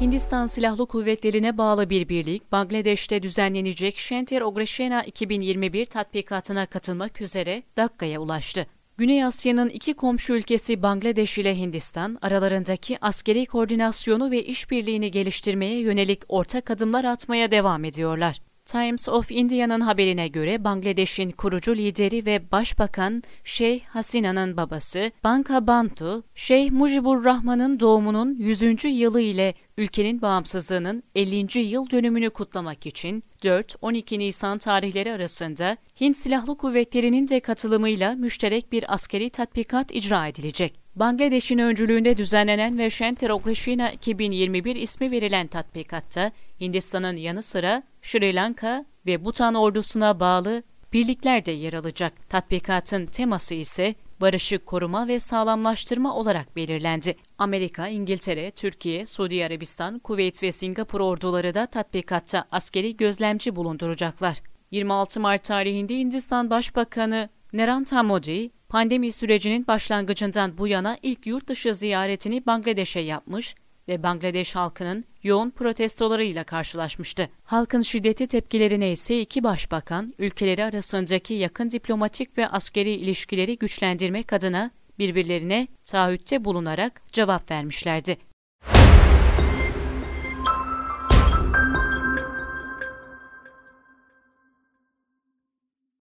Hindistan Silahlı Kuvvetlerine bağlı bir birlik, Bangladeş'te düzenlenecek Shantir Ogreshena 2021 tatbikatına katılmak üzere Dakka'ya ulaştı. Güney Asya'nın iki komşu ülkesi Bangladeş ile Hindistan, aralarındaki askeri koordinasyonu ve işbirliğini geliştirmeye yönelik ortak adımlar atmaya devam ediyorlar. Times of India'nın haberine göre Bangladeş'in kurucu lideri ve başbakan Şeyh Hasina'nın babası Banka Bantu, Şeyh Mujibur Rahman'ın doğumunun 100. yılı ile ülkenin bağımsızlığının 50. yıl dönümünü kutlamak için 4-12 Nisan tarihleri arasında Hint Silahlı Kuvvetleri'nin de katılımıyla müşterek bir askeri tatbikat icra edilecek. Bangladeş'in öncülüğünde düzenlenen ve Shantir Ogreshina 2021 ismi verilen tatbikatta Hindistan'ın yanı sıra Sri Lanka ve Bhutan ordusuna bağlı birlikler de yer alacak. Tatbikatın teması ise barışı koruma ve sağlamlaştırma olarak belirlendi. Amerika, İngiltere, Türkiye, Suudi Arabistan, Kuveyt ve Singapur orduları da tatbikatta askeri gözlemci bulunduracaklar. 26 Mart tarihinde Hindistan Başbakanı Narendra Modi, pandemi sürecinin başlangıcından bu yana ilk yurt dışı ziyaretini Bangladeş'e yapmış ve Bangladeş halkının yoğun protestolarıyla karşılaşmıştı. Halkın şiddeti tepkilerine ise iki başbakan, ülkeleri arasındaki yakın diplomatik ve askeri ilişkileri güçlendirmek adına birbirlerine taahhütte bulunarak cevap vermişlerdi.